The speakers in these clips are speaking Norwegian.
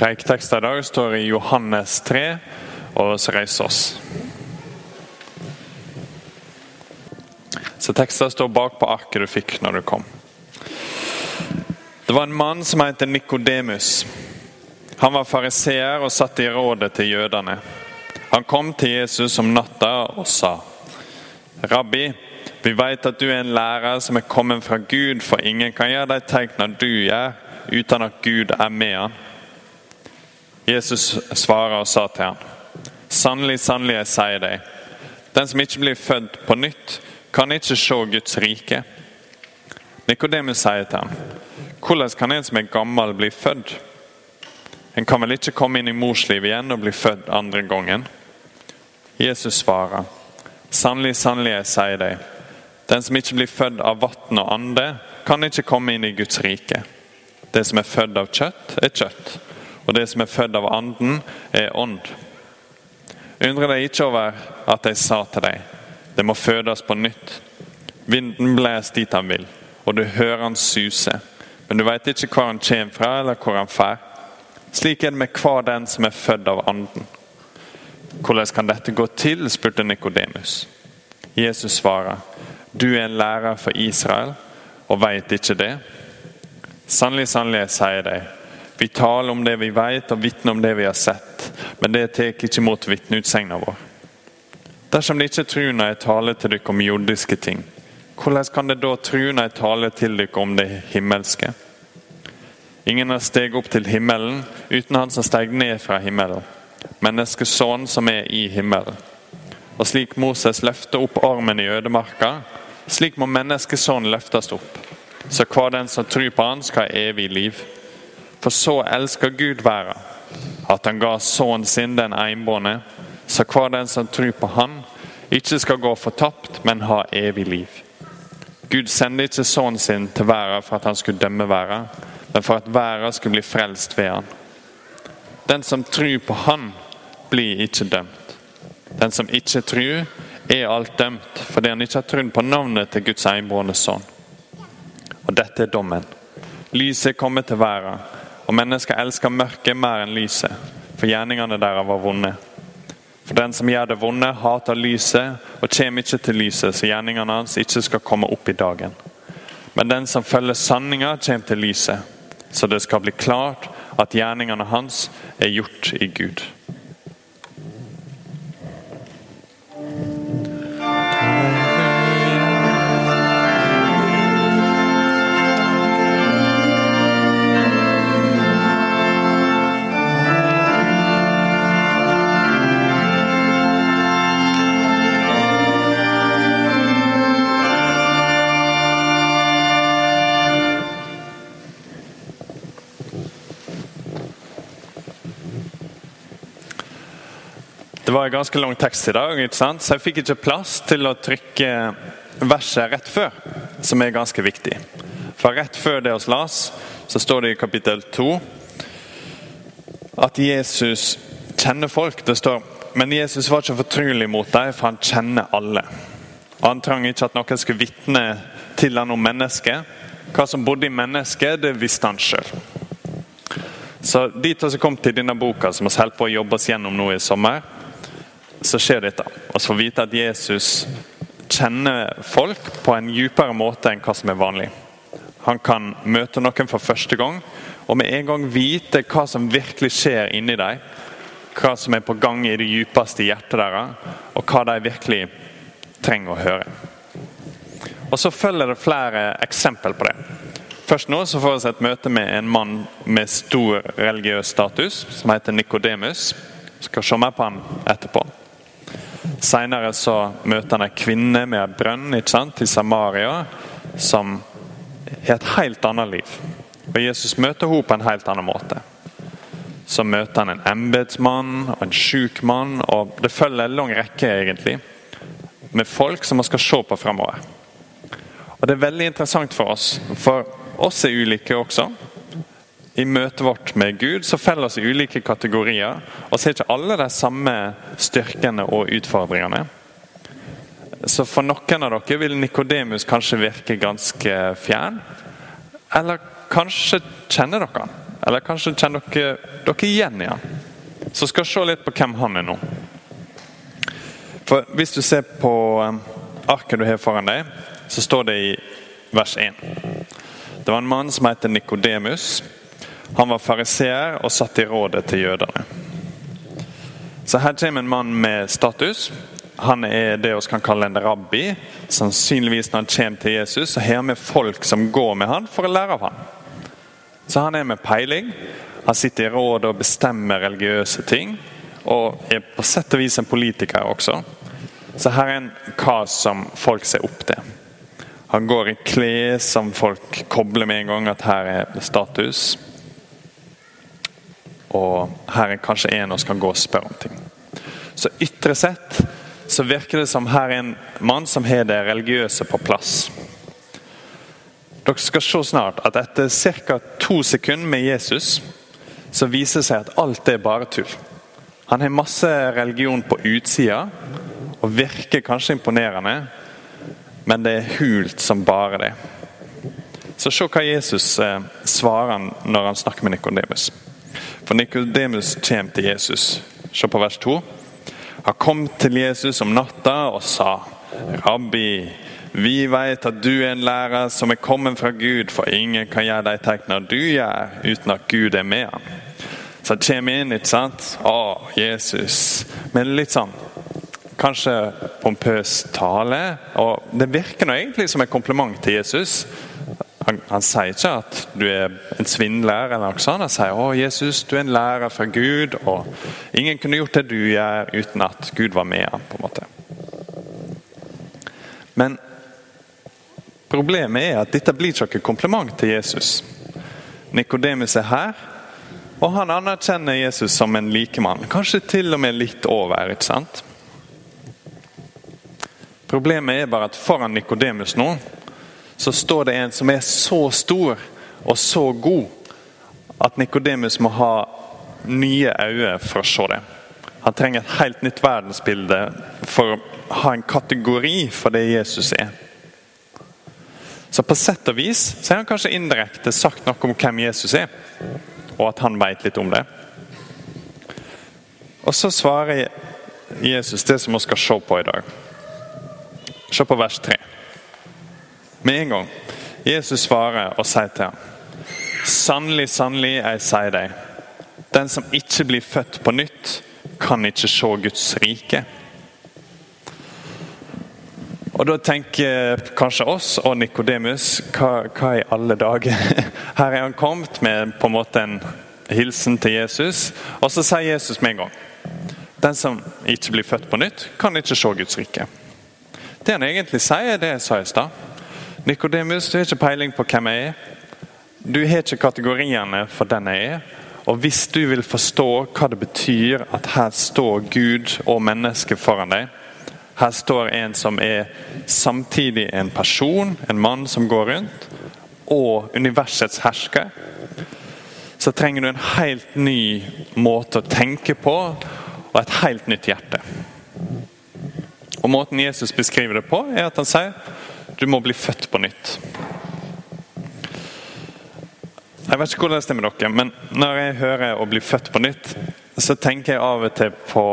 Preiketeksten i dag står i Johannes 3, og så reiser oss. Så teksten står bak på arket du fikk når du kom. Det var en mann som het Nikodemus. Han var fariseer og satt i rådet til jødene. Han kom til Jesus om natta og sa, 'Rabbi, vi vet at du er en lærer som er kommet fra Gud, for ingen kan gjøre de tegnene du gjør, uten at Gud er med han.' Jesus svarer og sa til ham, 'Sannelig, sannelig, jeg sier deg, den som ikke blir født på nytt, kan ikke se Guds rike.' Nikodemus sier til ham, 'Hvordan kan en som er gammel, bli født?' En kan vel ikke komme inn i morslivet igjen og bli født andre gangen? Jesus svarer, 'Sannelig, sannelig, jeg sier deg, den som ikke blir født av vann og ande, kan ikke komme inn i Guds rike.' Det som er født av kjøtt, er kjøtt, og det som er født av anden, er ånd. Undre deg ikke over at jeg sa til deg, det må fødes på nytt. Vinden bles dit han vil, og du hører han suse, men du vet ikke hvor han kommer fra eller hvor han fer. Slik er det med hver den som er født av anden. Hvordan kan dette gå til? spurte Nikodemus. Jesus svarer, du er en lærer for Israel og veit ikke det? Sannelig, sannelig, jeg sier deg, vi taler om det vi vet og vitner om det vi har sett, men det tar ikke imot vitneutsegna vår. Dersom de ikke tror når jeg taler til dere om jordiske ting, hvordan kan de da tro når jeg taler til dere om det himmelske? Ingen har steget opp til himmelen uten han som steg ned fra himmelen, menneskesønnen som er i himmelen. Og slik Moses løfter opp armen i ødemarka, slik må menneskesønnen løftes opp, så hver den som tror på han skal ha evig liv. For så elsker Gud verden, at han ga sønnen sin den enbårne, så hver den som tror på han, ikke skal gå fortapt, men ha evig liv. Gud sendte ikke sønnen sin til verden for at han skulle dømme verden, men for at verden skulle bli frelst ved han. Den som tror på han, blir ikke dømt. Den som ikke tror, er alt dømt fordi han ikke har trodd på navnet til Guds enbårne sønn. Og dette er dommen. Lyset er kommet til verden, og mennesker elsker mørket mer enn lyset, for gjerningene deres var vonde. For den som gjør det vonde, hater lyset og kommer ikke til lyset, så gjerningene hans ikke skal komme opp i dagen. Men den som følger sanninga, kommer til lyset, så det skal bli klart at gjerningene hans er gjort i Gud. Det var en ganske lang tekst i dag, så jeg fikk ikke plass til å trykke verset rett før, som er ganske viktig. For rett før det hos Lars, så står det i kapittel 2 at Jesus kjenner folk. Det står men Jesus var ikke fortrolig mot dem, for han kjenner alle. Og Han trang ikke at noen skulle vitne til han om mennesket. Hva som bodde i mennesket, det visste han sjøl. Så dit vi kom til denne boka, som vi holder på å jobbe oss gjennom nå i sommer, så skjer dette. Vi får vite at Jesus kjenner folk på en dypere måte enn hva som er vanlig. Han kan møte noen for første gang og med en gang vite hva som virkelig skjer inni dem. Hva som er på gang i det djupeste hjertet deres, og hva de virkelig trenger å høre. Og Så følger det flere eksempel på det. Først nå så får vi et møte med en mann med stor religiøs status, som heter Nikodemus. Skal se mer på han etterpå. Senere så møter han en kvinne med ei brønn ikke sant, i Samaria, som har et helt annet liv. Og Jesus møter henne på en helt annen måte. Så møter han en embetsmann og en sjuk mann, og det følger en lang rekke egentlig, med folk som man skal se på fremover. Og Det er veldig interessant for oss, for oss er ulike også. I møtet vårt med Gud så faller oss i ulike kategorier, og ser ikke alle de samme styrkene og utfordringene. Så for noen av dere vil Nikodemus kanskje virke ganske fjern. Eller kanskje kjenner dere han. Eller kanskje kjenner dere, dere igjen i han. Så skal vi se litt på hvem han er nå. For Hvis du ser på um, arket du har foran deg, så står det i vers 1. Det var en mann som het Nikodemus. Han var fariseer og satt i rådet til jødene. Så her kommer en mann med status. Han er det vi kan kalle en rabbi. Sannsynligvis når han kommer til Jesus, så har han med folk som går med han for å lære av han. Så han er med peiling. Han sitter i rådet og bestemmer religiøse ting. Og er på sett og vis en politiker også. Så her er en kar som folk ser opp til. Han går i klær som folk kobler med en gang at her er status. Og her er kanskje en som kan gå og spørre om ting. Så ytre sett så virker det som her er en mann som har det religiøse på plass. Dere skal se snart at etter ca. to sekunder med Jesus, så viser det seg at alt er bare tull. Han har masse religion på utsida og virker kanskje imponerende, men det er hult som bare det. Så se hva Jesus eh, svarer når han snakker med Nikodemus. For Nikodemus kommer til Jesus. Se på vers 2. Han kom til Jesus om natta og sa, 'Rabbi, vi vet at du er en lærer som er kommet fra Gud, for ingen kan gjøre de tegnene du gjør, uten at Gud er med ham. Så han kommer inn, ikke sant? Å, Jesus. Men litt sånn kanskje pompøs tale. Og det virker nå egentlig som en kompliment til Jesus. Han, han, sier ikke at du er en svindler, eller noe sånt. Han sier å Jesus, du er en lærer fra Gud, og ingen kunne gjort det du gjør uten at Gud var med ham. på en måte. Men Problemet er at dette blir ikke noen kompliment til Jesus. Nikodemus er her, og han anerkjenner Jesus som en likemann. Kanskje til og med litt over. ikke sant? Problemet er bare at foran Nikodemus nå så står det en som er så stor og så god at Nikodemus må ha nye øyne for å se det. Han trenger et helt nytt verdensbilde for å ha en kategori for det Jesus er. Så på sett og vis så har han kanskje indirekte sagt noe om hvem Jesus er, og at han vet litt om det. Og så svarer Jesus det som vi skal se på i dag. Se på vers 3. Med en gang. Jesus svarer og sier til ham Sannelig, sannelig, jeg sier deg, den som ikke blir født på nytt, kan ikke se Guds rike. Og Da tenker kanskje oss og Nikodemus hva, hva, i alle dager? Her er han kommet med på en måte en hilsen til Jesus, og så sier Jesus med en gang Den som ikke blir født på nytt, kan ikke se Guds rike. Det han egentlig sier, det jeg sa i stad. Nikodemus, du har ikke peiling på hvem jeg er. Du har ikke kategoriene for den jeg er. Og hvis du vil forstå hva det betyr at her står Gud og mennesket foran deg, her står en som er samtidig en person, en mann som går rundt, og universets hersker. Så trenger du en helt ny måte å tenke på, og et helt nytt hjerte. Og Måten Jesus beskriver det på, er at han sier du må bli født på nytt. Jeg vet ikke hvordan det stemmer dere, men når jeg hører å bli født på nytt, så tenker jeg av og til på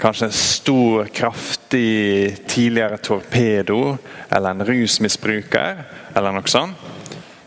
kanskje en stor, kraftig tidligere torpedo eller en rusmisbruker eller noe sånt,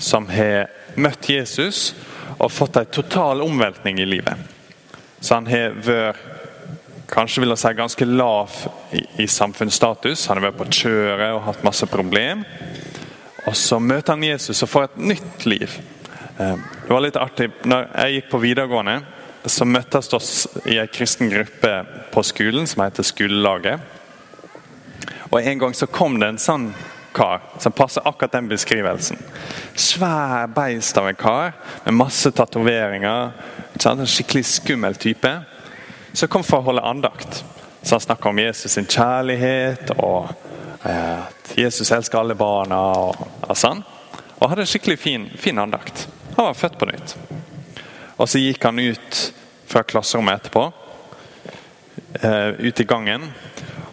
som har møtt Jesus og fått en total omveltning i livet. Så han har vært kanskje vil jeg si ganske lav i, i samfunnsstatus. Han har vært på kjøret og hatt masse problem. Og Så møter han Jesus og får et nytt liv. Eh, det var litt artig. Når jeg gikk på videregående, så møttes oss i en kristen gruppe på skolen som heter Skolelaget. Og En gang så kom det en sånn kar som passer akkurat den beskrivelsen. Svær beist av en kar med masse tatoveringer. En skikkelig skummel type. Som kom for å holde andakt. Så Han snakka om Jesus sin kjærlighet og eh, at Jesus elsker alle barna. og, sånn. Og hadde en skikkelig fin, fin andakt. Han var født på nytt. Og så gikk han ut fra klasserommet etterpå, uh, ut i gangen.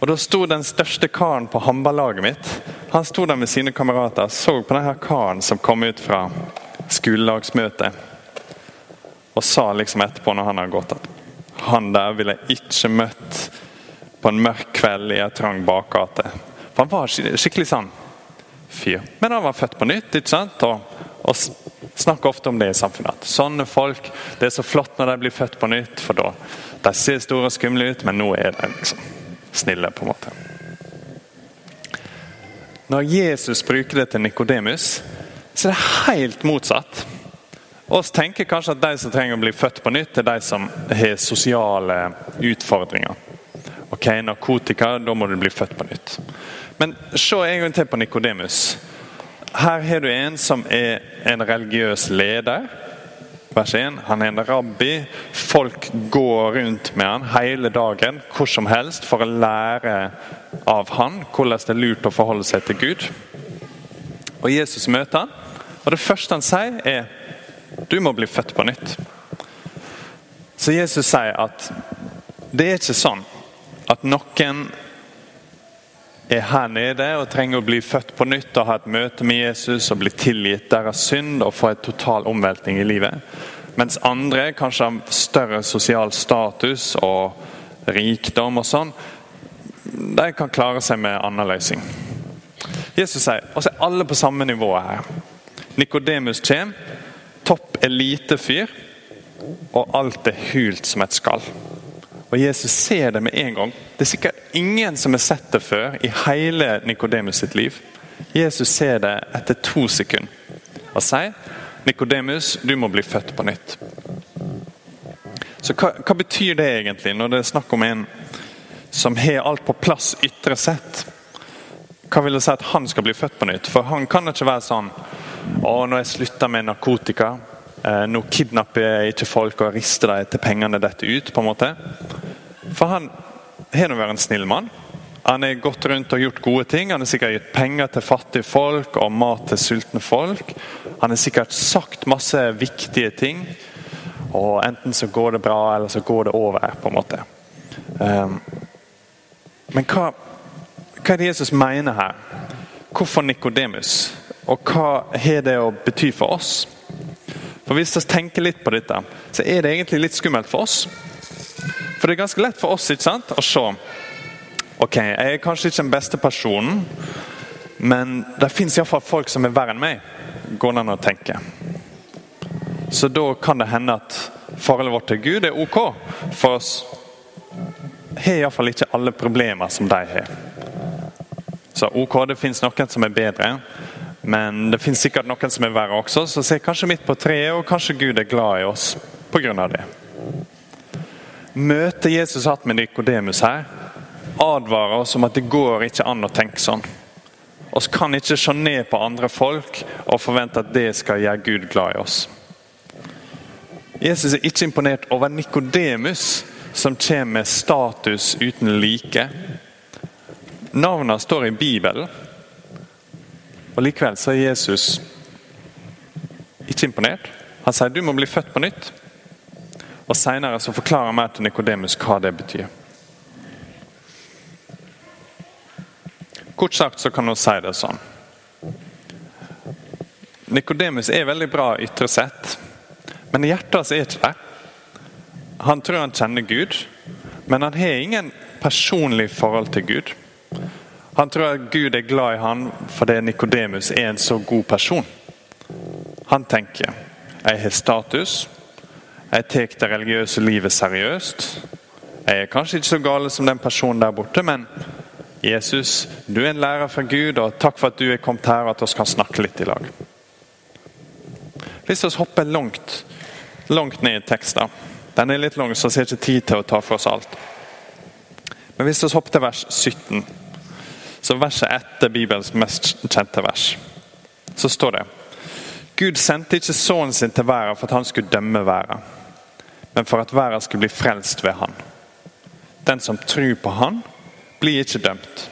Og Da sto den største karen på håndballaget mitt han sto der med sine kamerater så på denne karen som kom ut fra skolelagsmøtet. og sa liksom etterpå når han hadde gått, at han der ville jeg ikke møtt på en mørk kveld i en trang bakgate. For han var skikkelig sånn fyr. Men han var født på nytt, ikke sant? Og, og snakker ofte om det i samfunnet. At sånne folk, det er så flott når de blir født på nytt, for da de ser store og skumle ut, men nå er de liksom snille, på en måte. Når Jesus bruker det til Nikodemus, så er det helt motsatt. Oss tenker kanskje at de som trenger å bli født på nytt, er de som har sosiale utfordringer. Ok, narkotika, da må du bli født på nytt. Men se en gang til på Nikodemus. Her har du en som er en religiøs leder. Vers 1. Han er en rabbi. Folk går rundt med han hele dagen hvor som helst for å lære av han hvordan det er lurt å forholde seg til Gud. Og Jesus møter han, og det første han sier, er du må bli født på nytt. Så Jesus sier at det er ikke sånn at noen er her nede og trenger å bli født på nytt og ha et møte med Jesus og bli tilgitt deres synd og få en total omveltning i livet. Mens andre kanskje har større sosial status og rikdom og sånn, de kan klare seg med annen løsning. Jesus sier altså er alle på samme nivå her. Nikodemus kommer, topp elitefyr, og alt er hult som et skall. Og Jesus ser det med en gang. Det er sikkert ingen som har sett det før i hele Nikodemus sitt liv. Jesus ser det etter to sekunder og sier Nikodemus, du må bli født på nytt. Så hva, hva, betyr det egentlig, når det er snakk om en som har alt på plass ytre sett? Hva vil det si at han skal bli født på nytt? For han kan ikke være sånn Å, når jeg slutta med narkotika. Eh, nå kidnapper jeg ikke folk og rister dem til pengene detter ut. på en måte. For han har nå vært en snill mann. Han har gått rundt og gjort gode ting. Han har sikkert gitt penger til fattige folk og mat til sultne folk. Han har sikkert sagt masse viktige ting. Og enten så går det bra, eller så går det over. på en måte. Um, men hva, hva er det Jesus mener her? Hvorfor Nikodemus? Og hva har det å bety for oss? For Hvis vi tenker litt på dette, så er det egentlig litt skummelt for oss. For det er ganske lett for oss ikke sant, å se Ok, jeg er kanskje ikke den beste personen, men det fins iallfall folk som er verre enn meg, går det an å tenke. Så da kan det hende at forholdet vårt til Gud er ok, for oss har iallfall ikke alle problemer som de har. Så ok, det fins noen som er bedre, men det fins sikkert noen som er verre også. Så se kanskje midt på treet, og kanskje Gud er glad i oss pga. det. Møtet Jesus hatt med Nikodemus her, advarer oss om at det går ikke an å tenke sånn. Vi kan ikke se ned på andre folk og forvente at det skal gjøre Gud glad i oss. Jesus er ikke imponert over Nikodemus, som kommer med status uten like. Navnet står i Bibelen, og likevel så er Jesus ikke imponert. Han sier du må bli født på nytt. Og Senere så forklarer han mer til Nikodemus hva det betyr. Kort sagt så kan hun si det sånn. Nikodemus er veldig bra ytre sett, men i hjertet hans er ikke det. Han tror han kjenner Gud, men han har ingen personlig forhold til Gud. Han tror at Gud er glad i han fordi Nikodemus er en så god person. Han tenker jeg har status, jeg tar det religiøse livet seriøst. Jeg er kanskje ikke så gal som den personen der borte, men Jesus, du er en lærer fra Gud, og takk for at du er kommet her og at vi kan snakke litt i lag. Hvis vi hopper langt, langt ned i teksten Den er litt lang, så vi har ikke tid til å ta for oss alt. Men hvis vi hopper til vers 17, så verset etter Bibelens mest kjente vers, så står det Gud sendte ikke sønnen sin til verden for at han skulle dømme verden, men for at verden skulle bli frelst ved han. Den som tror på han, blir ikke dømt.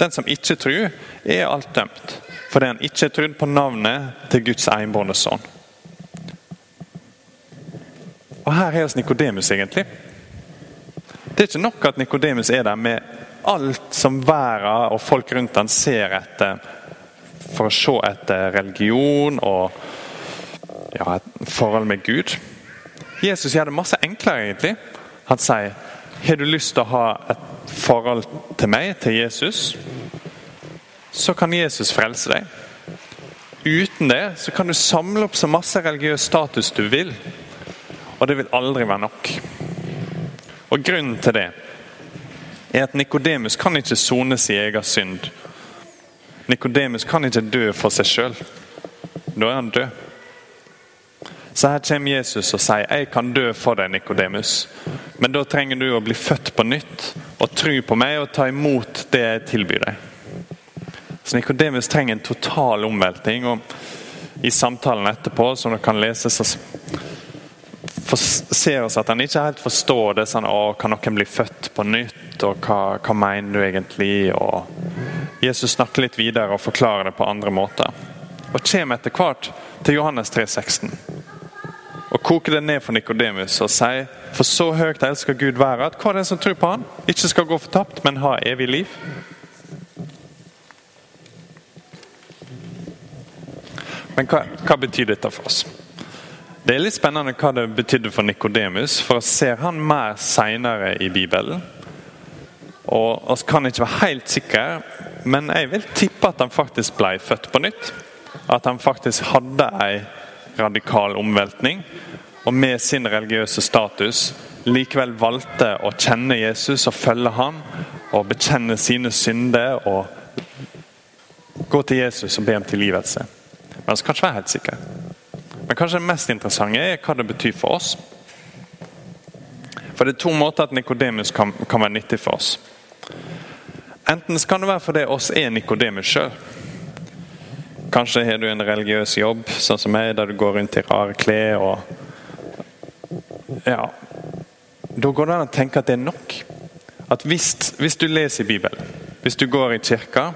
Den som ikke tror, er alt dømt, fordi han ikke trodd på navnet til Guds enbårne sønn. Og Her er oss Nikodemus, egentlig. Det er ikke nok at Nikodemus er der med alt som verden og folk rundt han ser etter for å se etter religion og ja, et forhold med Gud. Jesus gjør det masse enklere, egentlig. Han sier har du lyst til å ha et forhold til meg, til Jesus, så kan Jesus frelse deg. Uten det så kan du samle opp så masse religiøs status du vil, og det vil aldri være nok. Og Grunnen til det er at Nikodemus kan ikke sone sin egen synd. Nikodemus kan ikke dø for seg sjøl. Da er han død. Så her kommer Jesus og sier 'Jeg kan dø for deg, Nikodemus', men da trenger du å bli født på nytt og tro på meg og ta imot det jeg tilbyr deg. Så Nikodemus trenger en total omvelting. og I samtalen etterpå, som dere kan lese, så ser oss at han ikke helt forstår det sånn å, Kan noen bli født på nytt? Og hva, hva mener du egentlig? Og Jesus snakker litt videre og forklarer det på andre måter. Og kommer etter hvert til Johannes 3, 16 og koker det ned for Nikodemus og sier for så høyt elsker Gud være at hver den som tror på han, ikke skal gå fortapt, men ha evig liv. Men hva, hva betyr dette for oss? Det er litt spennende hva det betydde for Nikodemus, for å ser han mer seinere i Bibelen. Og oss kan ikke være helt sikre, men jeg vil tippe at han faktisk ble født på nytt. At han faktisk hadde ei radikal omveltning, og med sin religiøse status likevel valgte å kjenne Jesus og følge ham, og bekjenne sine synder og gå til Jesus og be om tilgivelse. Men vi kan ikke være helt sikre. Men kanskje det mest interessante er hva det betyr for oss. For det er to måter at Nikodemus kan, kan, være nyttig for oss. Enten kan det være fordi oss er Nikodemus sjøl. Kanskje har du en religiøs jobb, sånn som meg, der du går rundt i rare klær og Ja. Da går det an å tenke at det er nok. At hvis, hvis du leser Bibelen, hvis du går i kirka,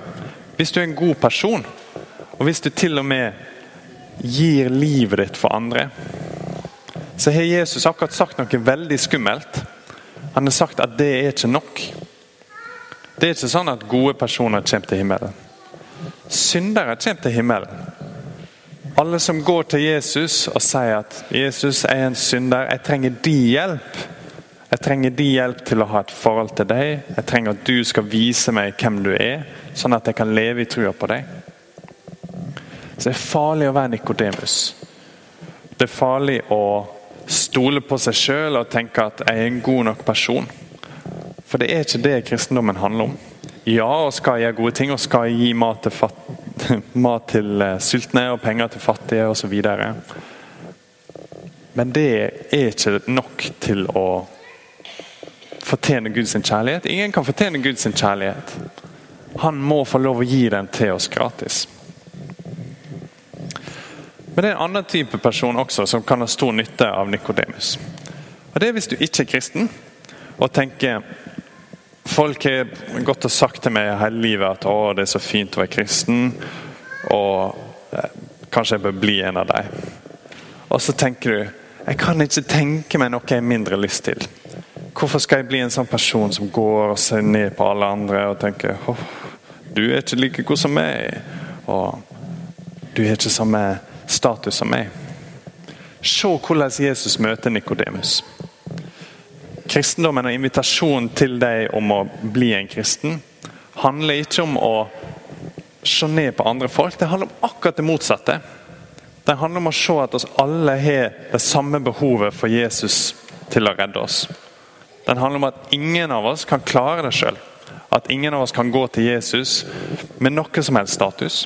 hvis du er en god person, og hvis du til og med gir livet ditt for andre, så har Jesus akkurat sagt noe veldig skummelt. Han har sagt at det er ikke nok. Det er ikke sånn at gode personer kommer til himmelen. Syndere kommer til himmelen. Alle som går til Jesus og sier at 'Jesus er en synder, jeg trenger din hjelp'. Jeg trenger din hjelp til å ha et forhold til deg. Jeg trenger at du skal vise meg hvem du er, sånn at jeg kan leve i trua på deg. Så det er farlig å være Nikodemus. Det er farlig å stole på seg sjøl og tenke at jeg er en god nok person. For det er ikke det kristendommen handler om. Ja, og skal gjøre gode ting og skal gi mat til, fatt, mat til eh, sultne og penger til fattige osv. Men det er ikke nok til å fortjene Guds kjærlighet. Ingen kan fortjene Guds kjærlighet. Han må få lov å gi den til oss gratis. Men det er en annen type person også som kan ha stor nytte av Nikodemus. Og Det er hvis du ikke er kristen og tenker Folk har gått og sagt til meg hele livet at å, det er så fint å være kristen, og eh, kanskje jeg bør bli en av dem. Og så tenker du jeg kan ikke tenke meg noe jeg har mindre lyst til. Hvorfor skal jeg bli en sånn person som går og ser ned på alle andre og tenker du er ikke like god som meg, og du er ikke samme status som meg. Se hvordan Jesus møter Nikodemus. Kristendommen og invitasjonen til deg om å bli en kristen handler ikke om å se ned på andre folk. Det handler om akkurat det motsatte. Det handler om å se at oss alle har det samme behovet for Jesus til å redde oss. Den handler om at ingen av oss kan klare det sjøl. At ingen av oss kan gå til Jesus med noe som helst status.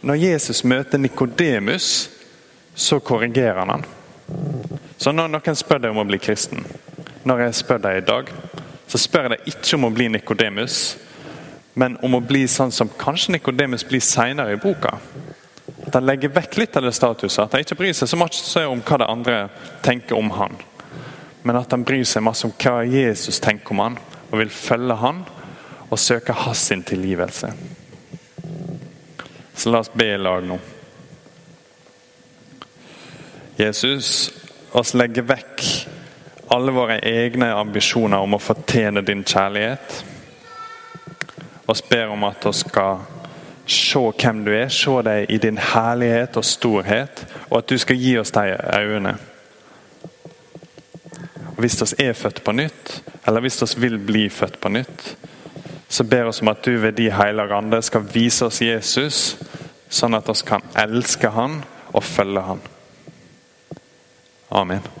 Når Jesus møter Nikodemus, så korrigerer han han. Så når noen spør deg om å bli kristen, når jeg spør deg i dag, så spør jeg deg ikke om å bli Nikodemus, men om å bli sånn som kanskje Nikodemus blir senere i boka. At han legger vekk litt av det statuset. At han ikke bryr seg så mye om hva det andre tenker om han. Men at han bryr seg masse om hva Jesus tenker om han, og vil følge han og søke hans tilgivelse. Så la oss be i lag nå. Jesus, oss legger vekk alle våre egne ambisjoner om å fortjene din kjærlighet. Og ber om at vi skal se hvem du er, se deg i din herlighet og storhet, og at du skal gi oss de øynene. Og Hvis vi er født på nytt, eller hvis vi vil bli født på nytt, så ber oss om at du ved De hellige ande skal vise oss Jesus, sånn at vi kan elske Han og følge Han. Amen.